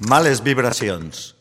Males vibracions.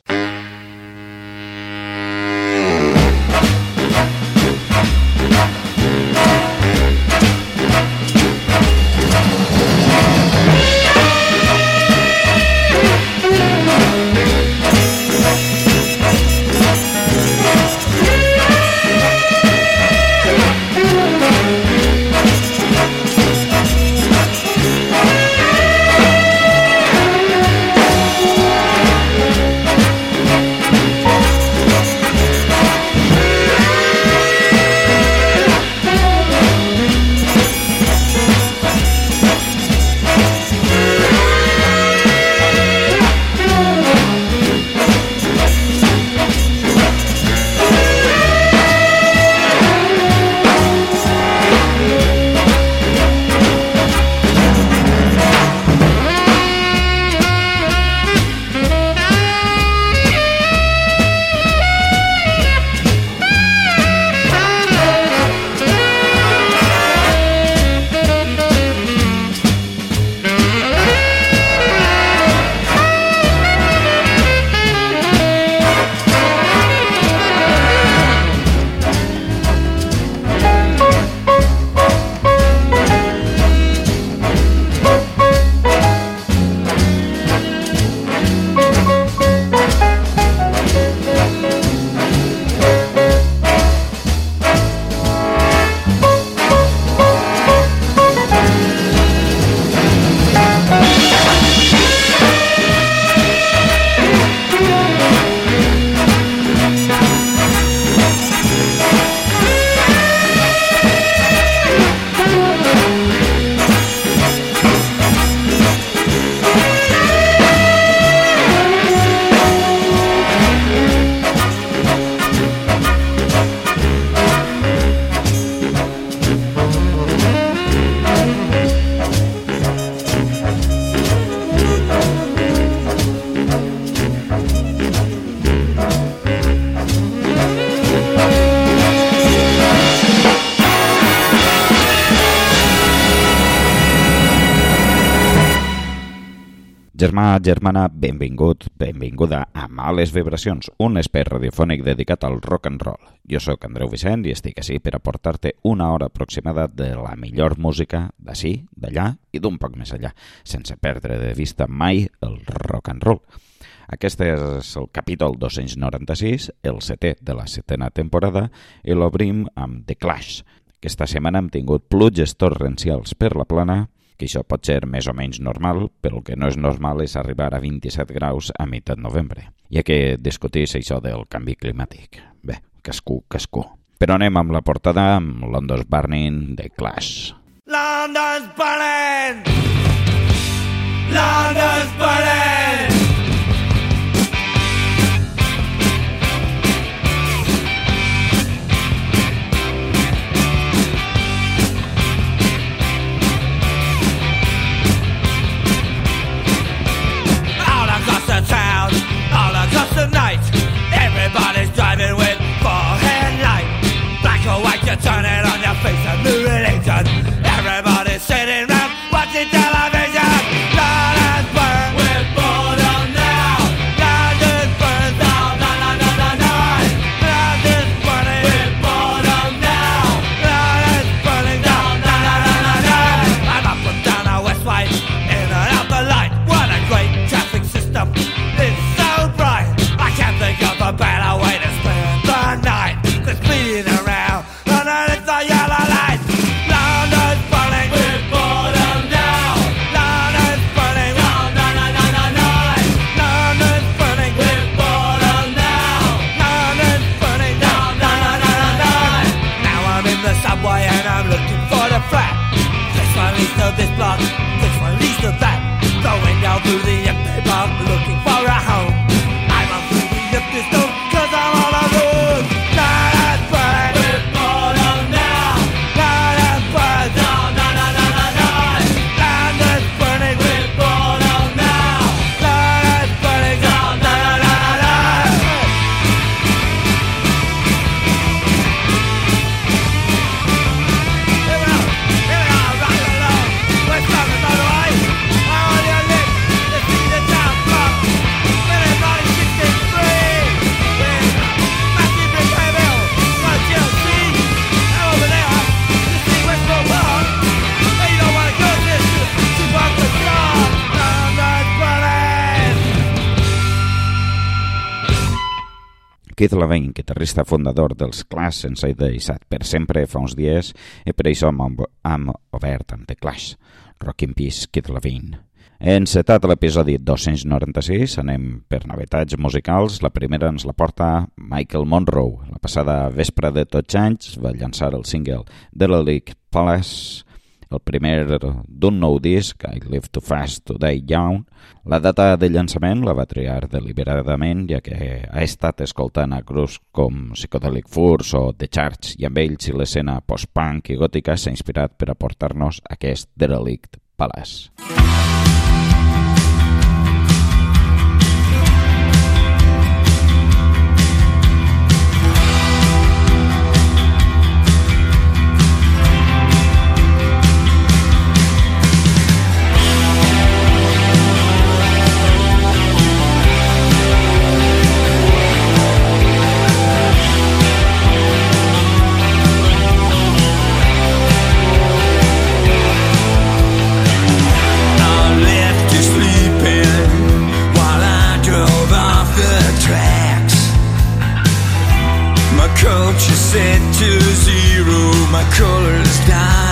Germà, germana, benvingut, benvinguda a Males Vibracions, un espai radiofònic dedicat al rock and roll. Jo sóc Andreu Vicent i estic així per aportar-te una hora aproximada de la millor música d'ací, d'allà i d'un poc més allà, sense perdre de vista mai el rock and roll. Aquest és el capítol 296, el setè de la setena temporada, i l'obrim amb The Clash. Aquesta setmana hem tingut pluges torrencials per la plana, que això pot ser més o menys normal, però el que no és normal és arribar a 27 graus a meitat novembre. Ha que discutir això del canvi climàtic. Bé, cascú, cascú. Però anem amb la portada amb London's Burning de Clash. London's burning! London's burning! Turn it on your face and new religion. Everybody's sitting Keith Levine, guitarrista fundador dels Clash, ens ha deixat per sempre fa uns dies i per això hem, obert amb The Clash. Rock in Peace, Keith Levine. Encetat l'episodi 296, anem per novetats musicals. La primera ens la porta Michael Monroe. La passada vespre de tots anys va llançar el single The Lake Palace, el primer d'un nou disc, I Live Too Fast to Die Young. La data de llançament la va triar deliberadament, ja que ha estat escoltant a grups com Psychedelic Furs o The Charge, i amb ells i l'escena post-punk i gòtica s'ha inspirat per aportar-nos aquest Derelict Palace. vida.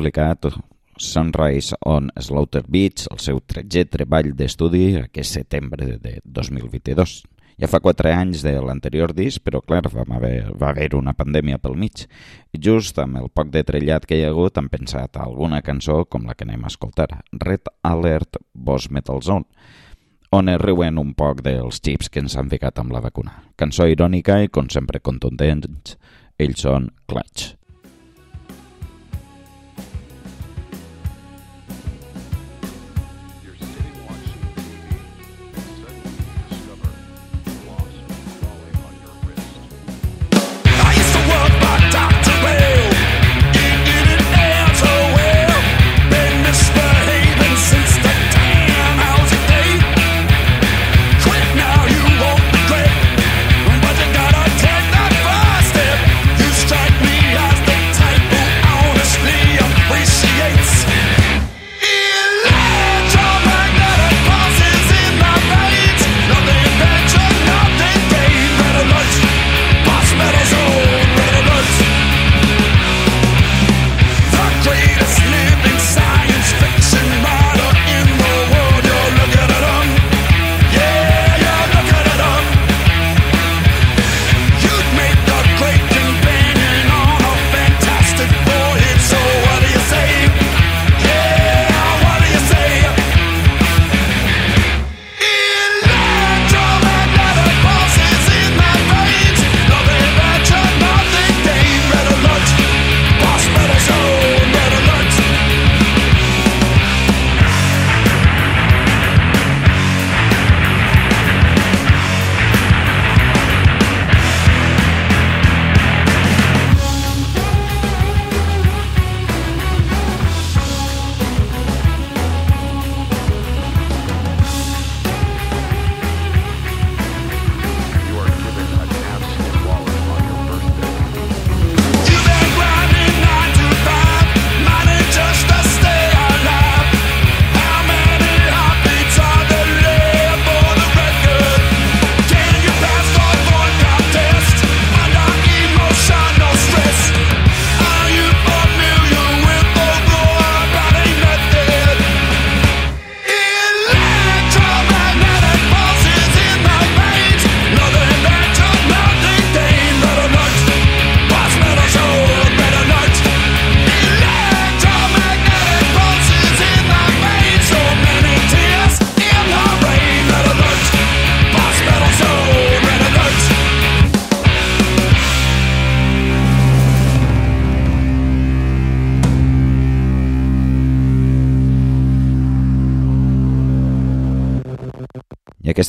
Publicat Sunrise on Slaughter Beach, el seu tretzer treball d'estudi aquest setembre de 2022. Ja fa quatre anys de l'anterior disc, però clar, va haver, va haver una pandèmia pel mig. I just amb el poc de trellat que hi ha hagut han pensat alguna cançó com la que anem a escoltar, Red Alert Boss Metal Zone, on es riuen un poc dels xips que ens han ficat amb la vacuna. Cançó irònica i, com sempre, contundents, ells són Clutch.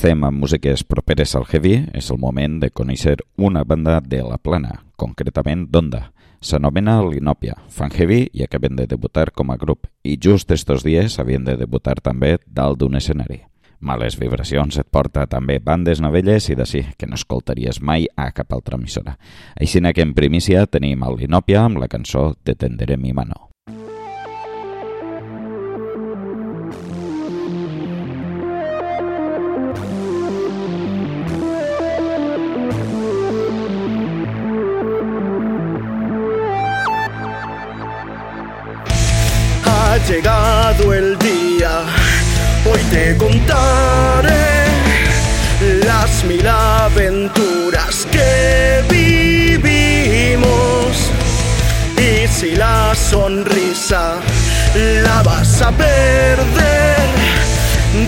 Estem amb músiques properes al heavy, és el moment de conèixer una banda de la plana, concretament d'Onda. S'anomena Linòpia, fan heavy i acaben de debutar com a grup, i just estos dies havien de debutar també dalt d'un escenari. Males vibracions et porta també bandes novelles i d'ací que no escoltaries mai a cap altra emissora. Així que en primícia tenim el Linòpia amb la cançó Te tenderé mi mano. Llegado el día, hoy te contaré las mil aventuras que vivimos. Y si la sonrisa la vas a perder,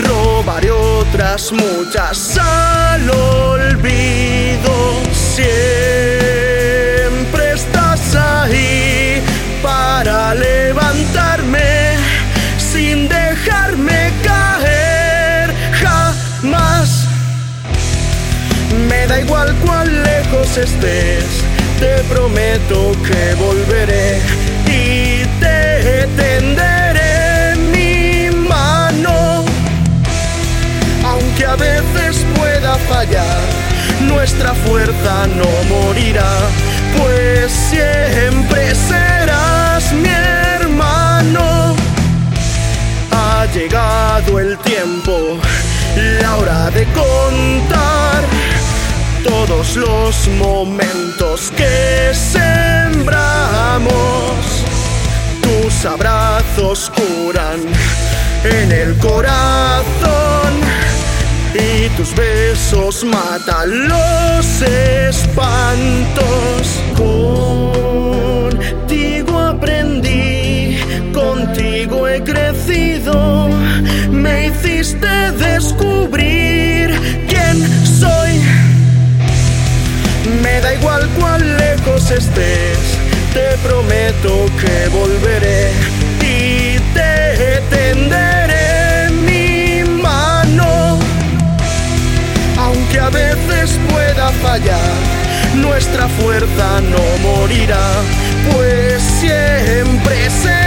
robaré otras muchas al olvido. Siempre Cuán lejos estés, te prometo que volveré y te tenderé mi mano. Aunque a veces pueda fallar, nuestra fuerza no morirá, pues siempre serás mi hermano llegado el tiempo, la hora de contar todos los momentos que sembramos. Tus abrazos curan en el corazón y tus besos matan los espantos. Contigo aprendí, contigo he crecido, me hiciste descubrir igual cuán lejos estés, te prometo que volveré y te tenderé mi mano. Aunque a veces pueda fallar, nuestra fuerza no morirá, pues siempre serás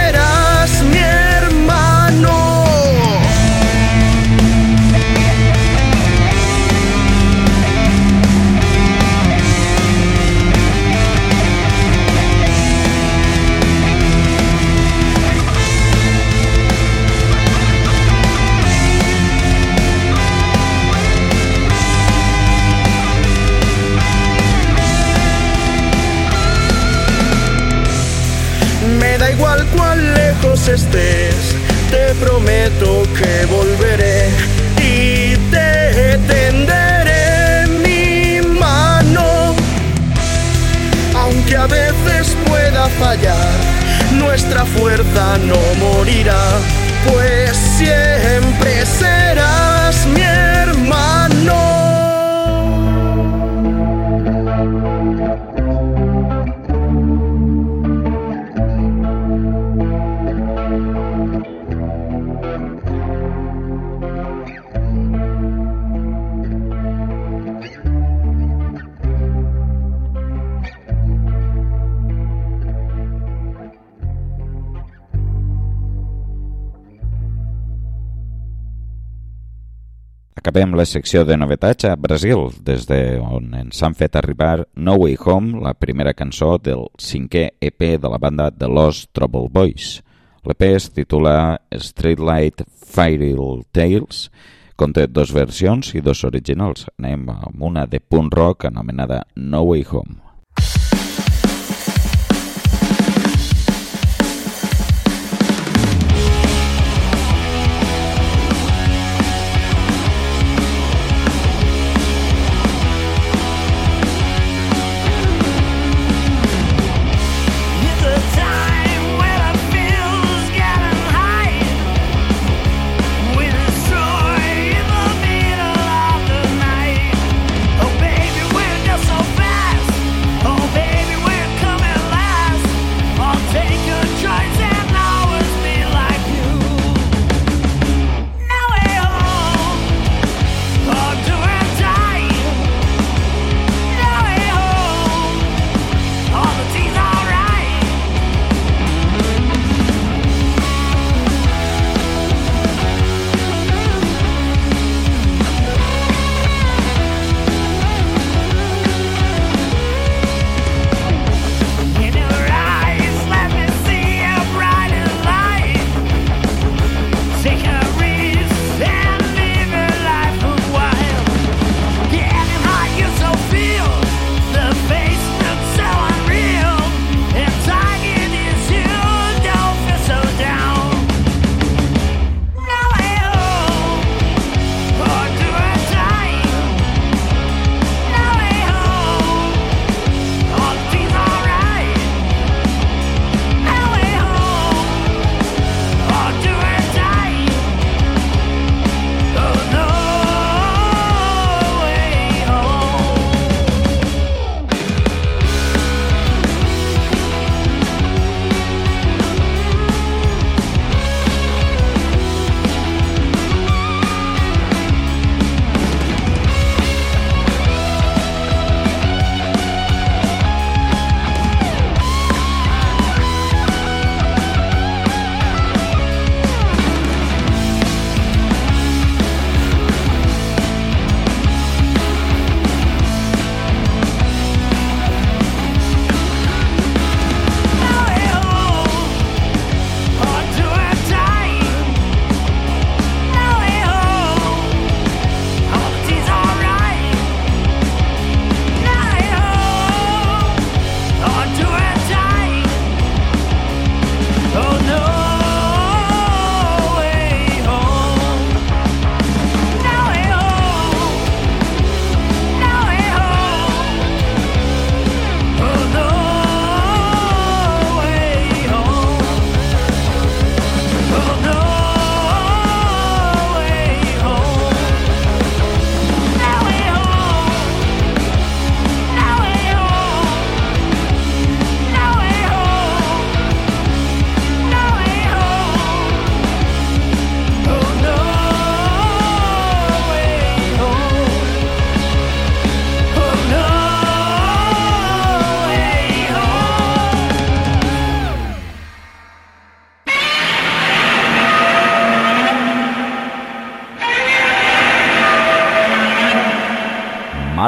no morirá, pues siempre Acabem la secció de novetats a Brasil, des de on ens han fet arribar No Way Home, la primera cançó del cinquè EP de la banda The Lost Trouble Boys. L'EP es titula Streetlight Fairy Tales, conté dos versions i dos originals. Anem amb una de punt rock anomenada No Way Home.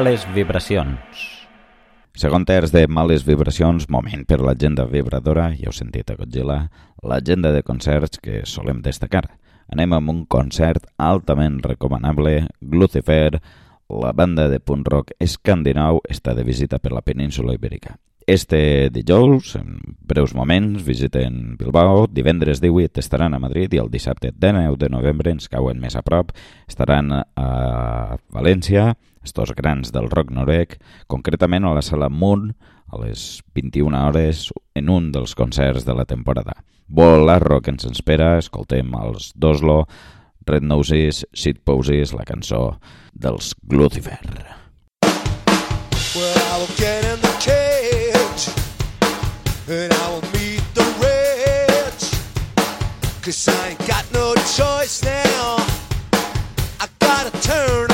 Males vibracions. Segon terç de Males vibracions, moment per l'agenda vibradora, ja heu sentit a Godzilla, l'agenda de concerts que solem destacar. Anem amb un concert altament recomanable, Lucifer, la banda de punk rock escandinau està de visita per la península ibèrica. Este dijous, en breus moments, visiten Bilbao, divendres 18 estaran a Madrid i el dissabte 19 de novembre ens cauen més a prop, estaran a València, estos grans del rock noruec, concretament a la sala Moon, a les 21 hores, en un dels concerts de la temporada. Volar rock ens espera, escoltem els d'Oslo, Red Noses, Shit Poses, la cançó dels Lucifer. Well, I will get in the cage and I will meet the rich. Cause I ain't got no choice now. I gotta turn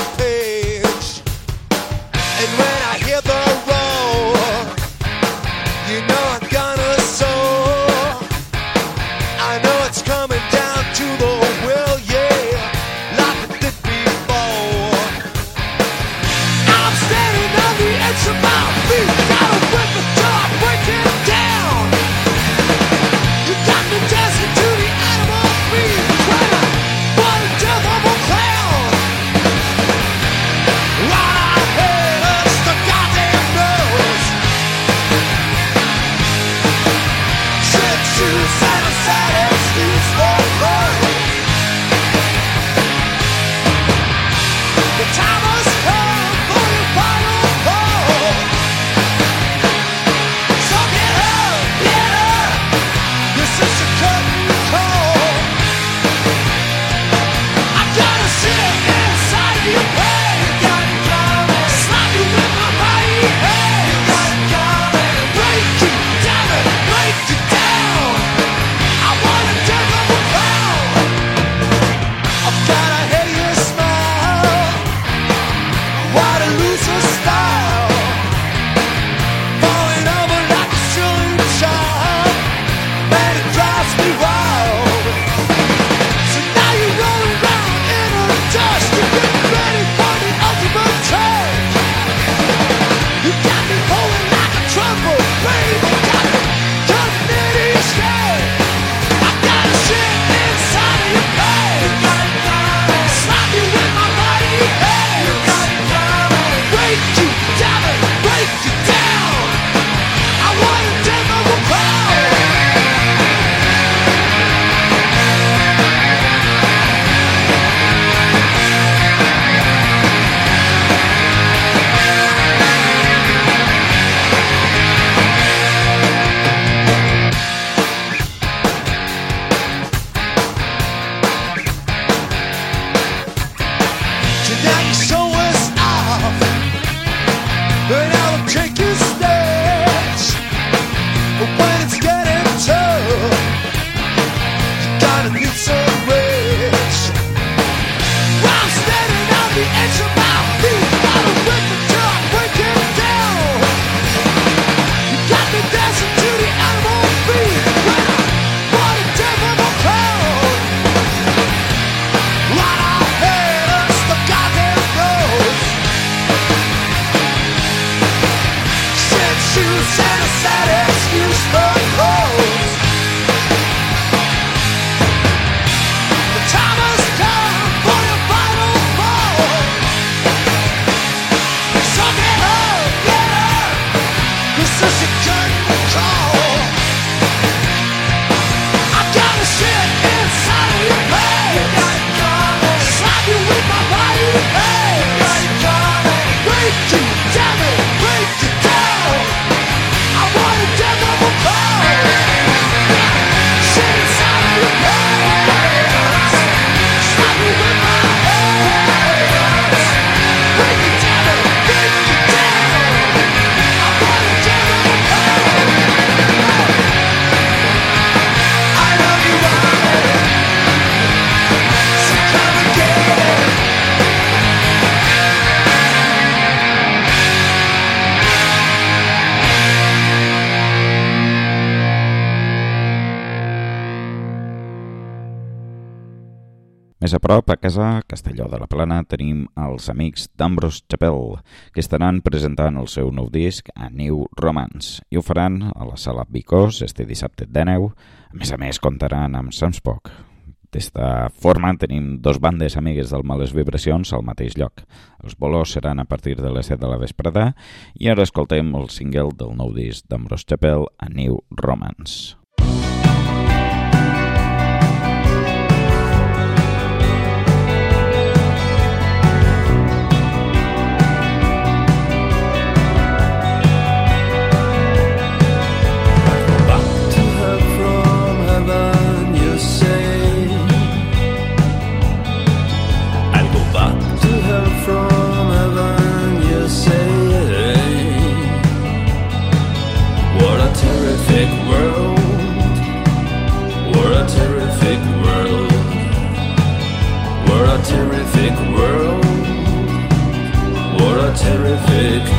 a prop, a casa, Castelló de la Plana, tenim els amics d'Ambrose Chapel, que estaran presentant el seu nou disc a New Romance, i ho faran a la sala Bicós este dissabte de neu. A més a més, comptaran amb Samspoc. D'esta forma tenim dos bandes amigues del Males Vibracions al mateix lloc. Els bolos seran a partir de les 7 de la vesprada i ara escoltem el single del nou disc d'Ambrose Chapel, a New Romance. Terrific world! What a terrific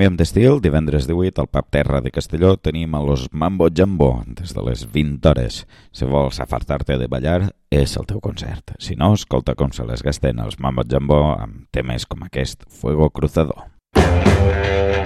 Canviem d'estil, divendres 18 al Pap Terra de Castelló tenim a los Mambo Jambo des de les 20 hores. Si vols afartar-te de ballar, és el teu concert. Si no, escolta com se les gasten els Mambo Jambo amb temes com aquest Fuego Cruzado. Fuego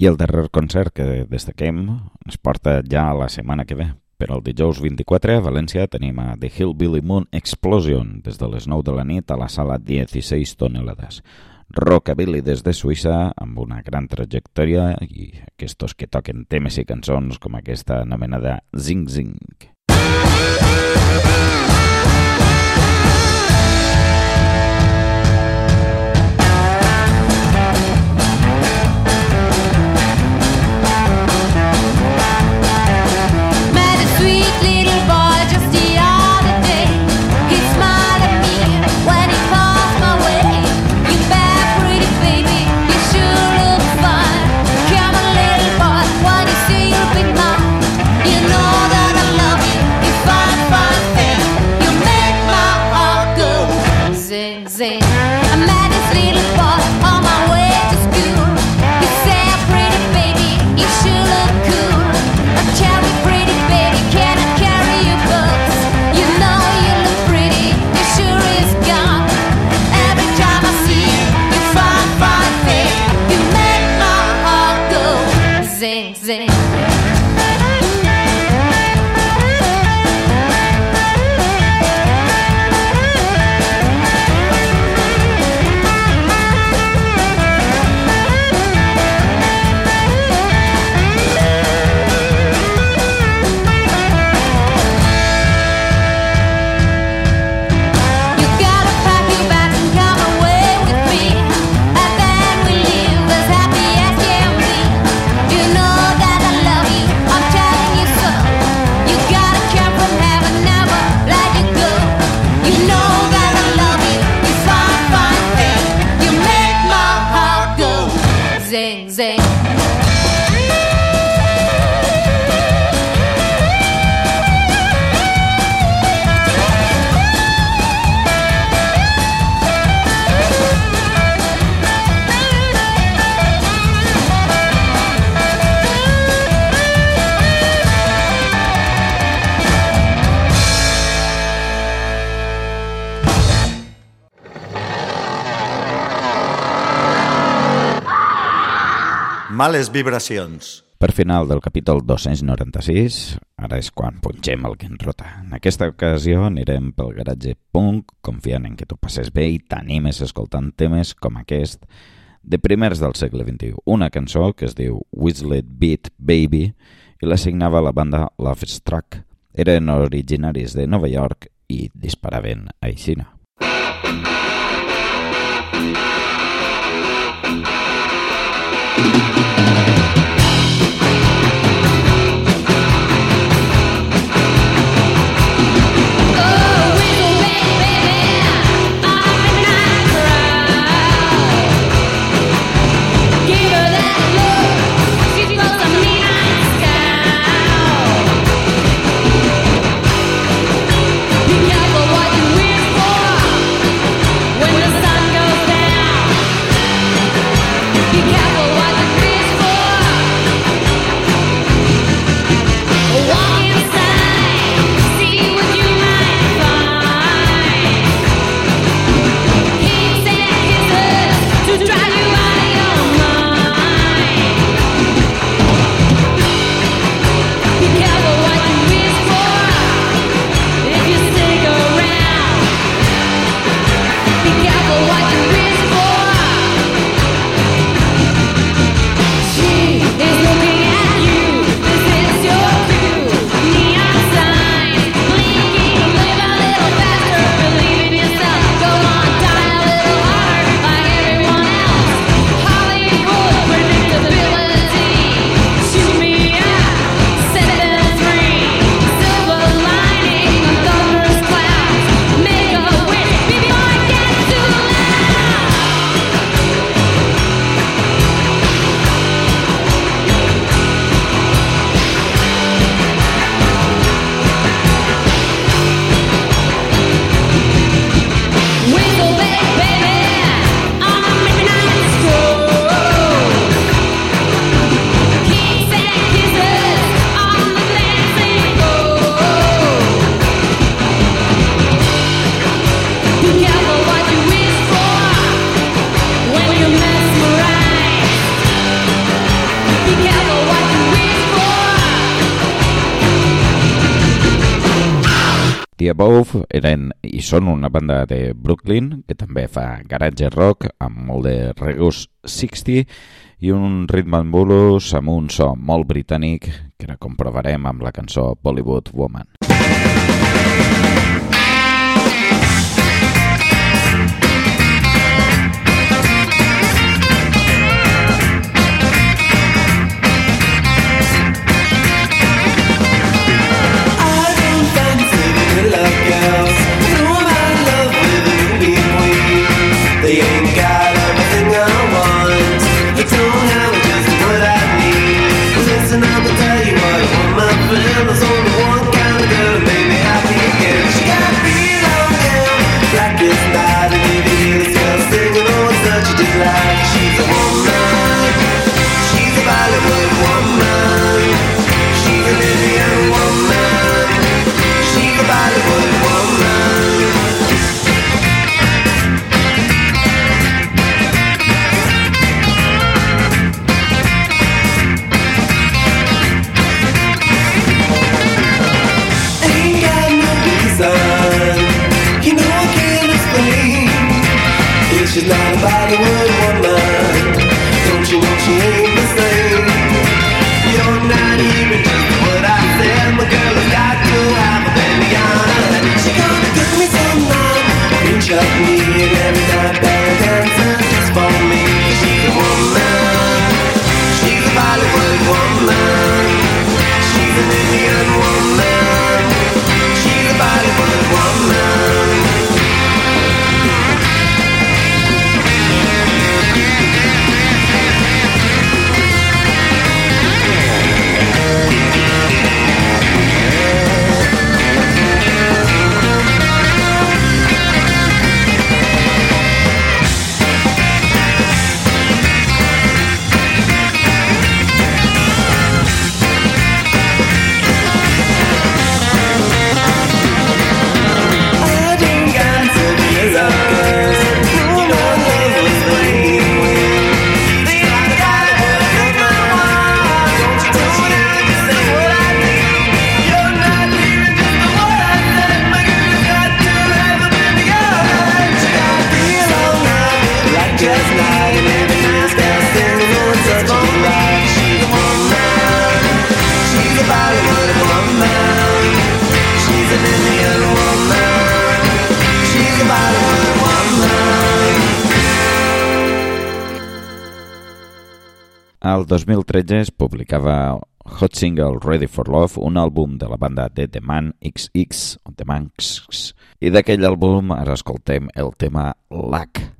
I el darrer concert que destaquem es porta ja la setmana que ve. Per el dijous 24 a València tenim a The Hillbilly Moon Explosion des de les 9 de la nit a la sala 16 tonelades. Rockabilly des de Suïssa amb una gran trajectòria i aquests que toquen temes i cançons com aquesta anomenada Zing Zing. Met Males vibracions. Per final del capítol 296, ara és quan punxem el que ens rota. En aquesta ocasió anirem pel garatge punk, confiant en que tu passes bé i t'animes escoltant temes com aquest de primers del segle XXI. Una cançó que es diu Whistled Beat Baby i la signava la banda Love Struck. Eren originaris de Nova York i disparaven a Xina. What you Above eren i són una banda de Brooklyn que també fa garage rock amb molt de regust 60 i un ritme en blues amb un so molt britànic que ara comprovarem amb la cançó Bollywood Woman. One man. 2013 es publicava Hot Single Ready for Love, un àlbum de la banda de The Man XX, The Man Manx, i d'aquell àlbum ara escoltem el tema Lack.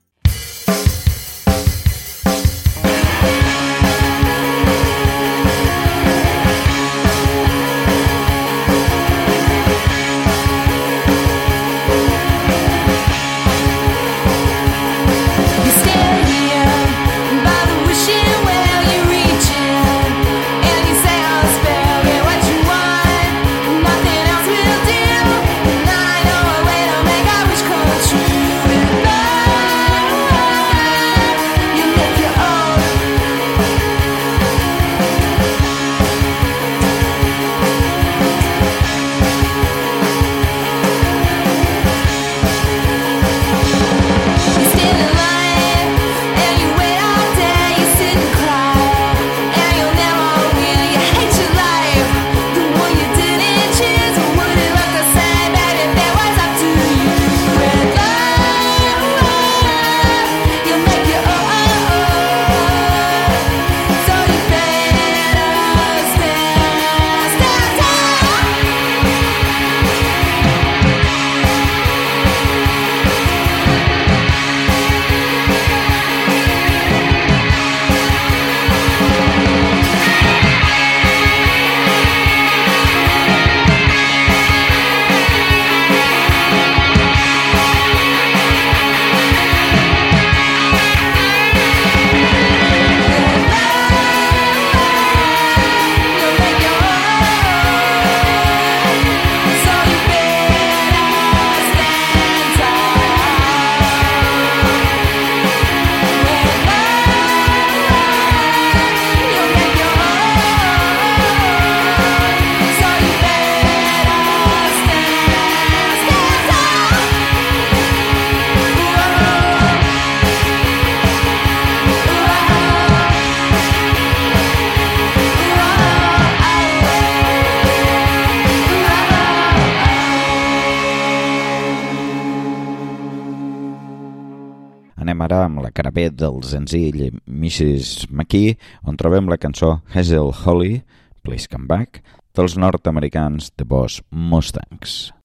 Del senzill Mrs. McKee, on trobem la cançó Hazel Holly, Please Come Back, dels nord-americans The Boss Mustangs.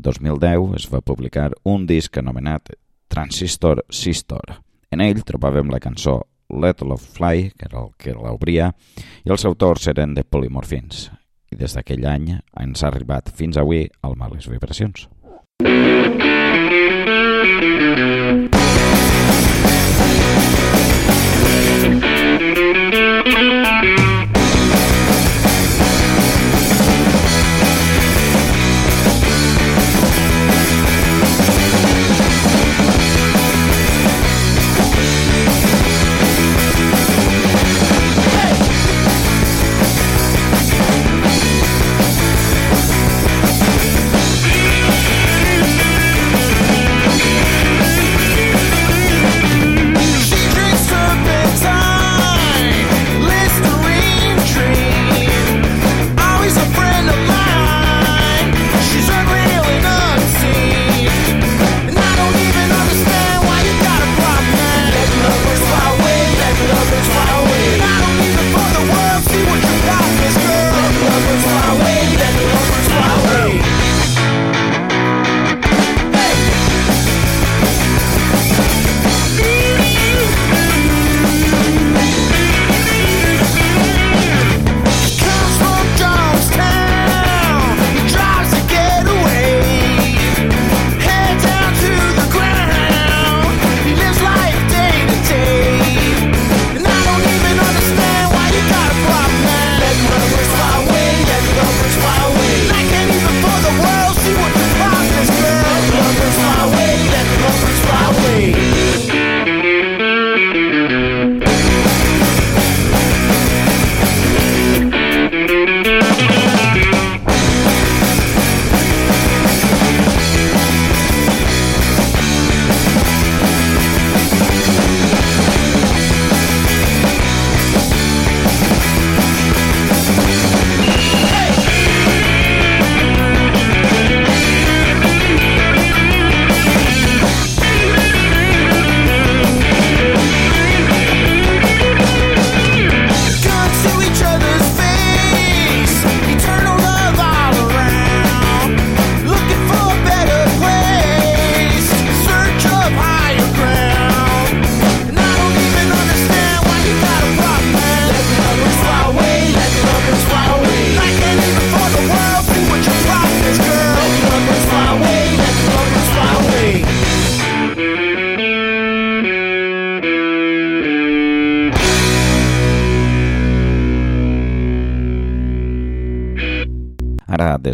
L'any 2010, es va publicar un disc anomenat Transistor Sistor. En ell trobàvem la cançó Let Love Fly, que era el que l'obria, i els autors eren de Polymorphins. I des d'aquell any ens ha arribat fins avui al Males Vibracions. Hey!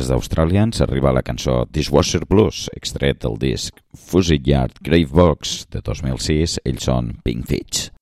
Des d'Austràlia, ens arriba la cançó Dishwasher Blues, extret del disc Fuzzy Yard Gravebox de 2006. Ells són Pink Fitch.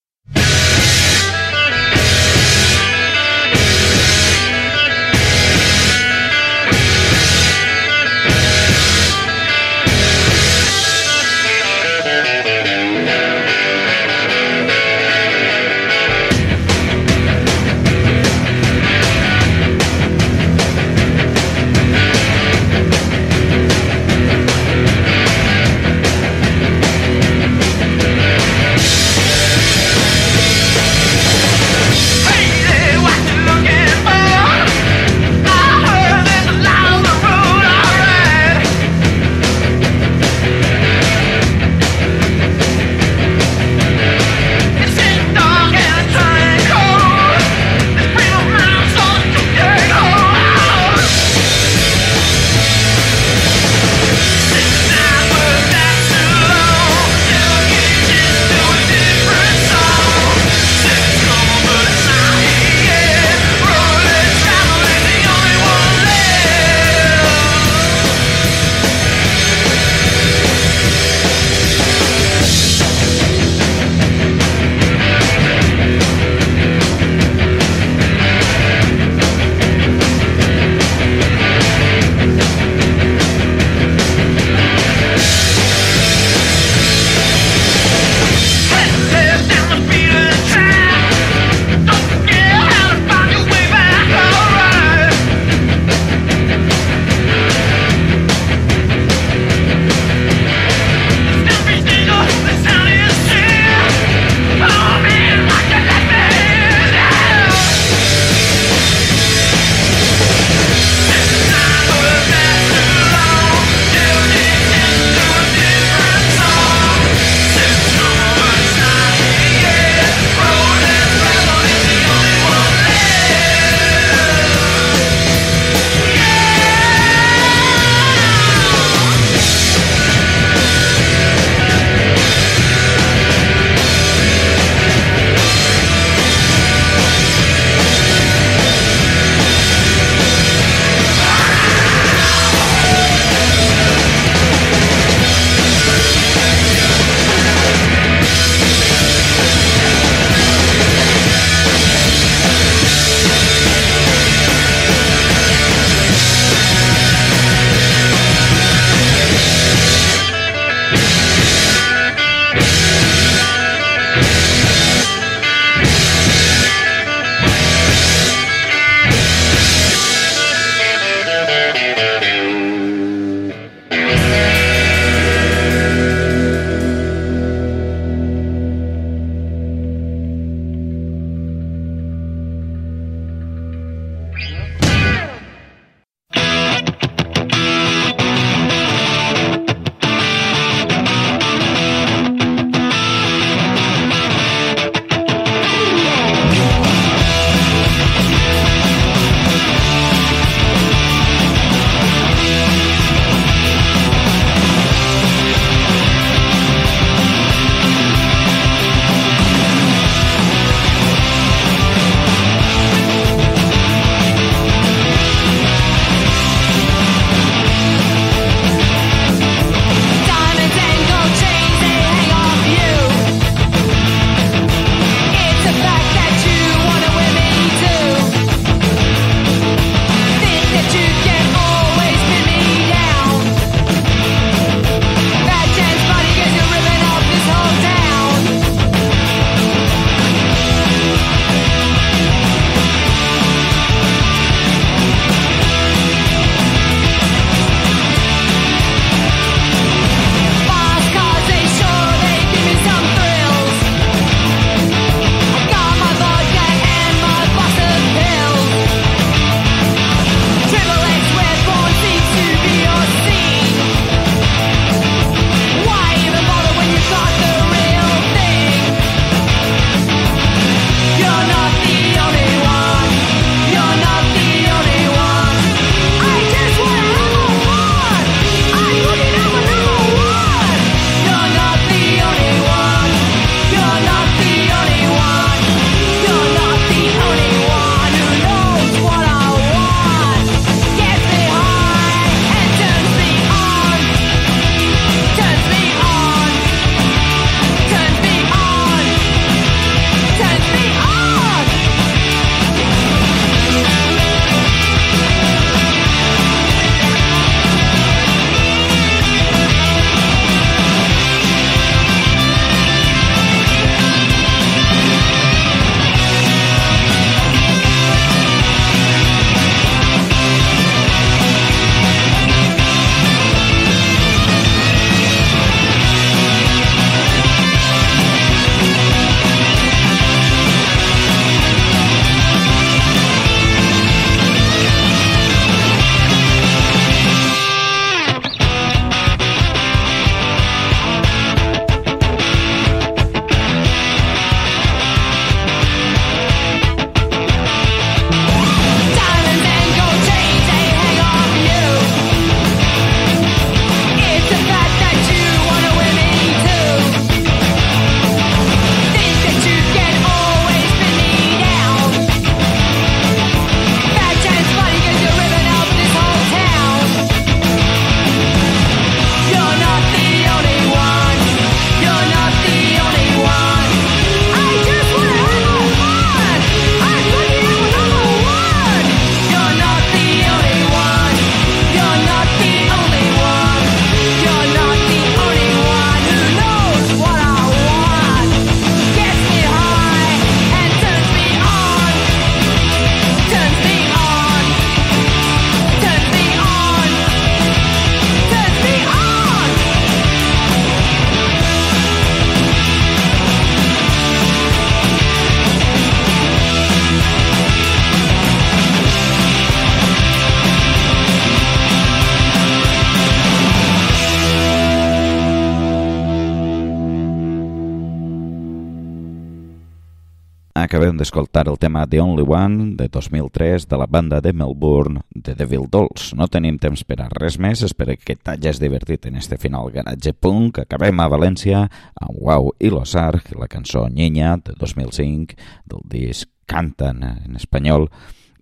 Tema The Only One de 2003 de la banda de Melbourne The Devil Dolls. No tenim temps per a res més, espero que t'hagis divertit en este final garatge punk. Acabem a València amb Wow i Los Arc, la cançó Niña de 2005 del disc Canten en espanyol.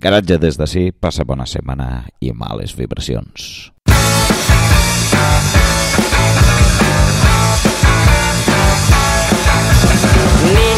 Garatge des d'ací, passa bona setmana i males vibracions. Niña,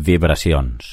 vibracions.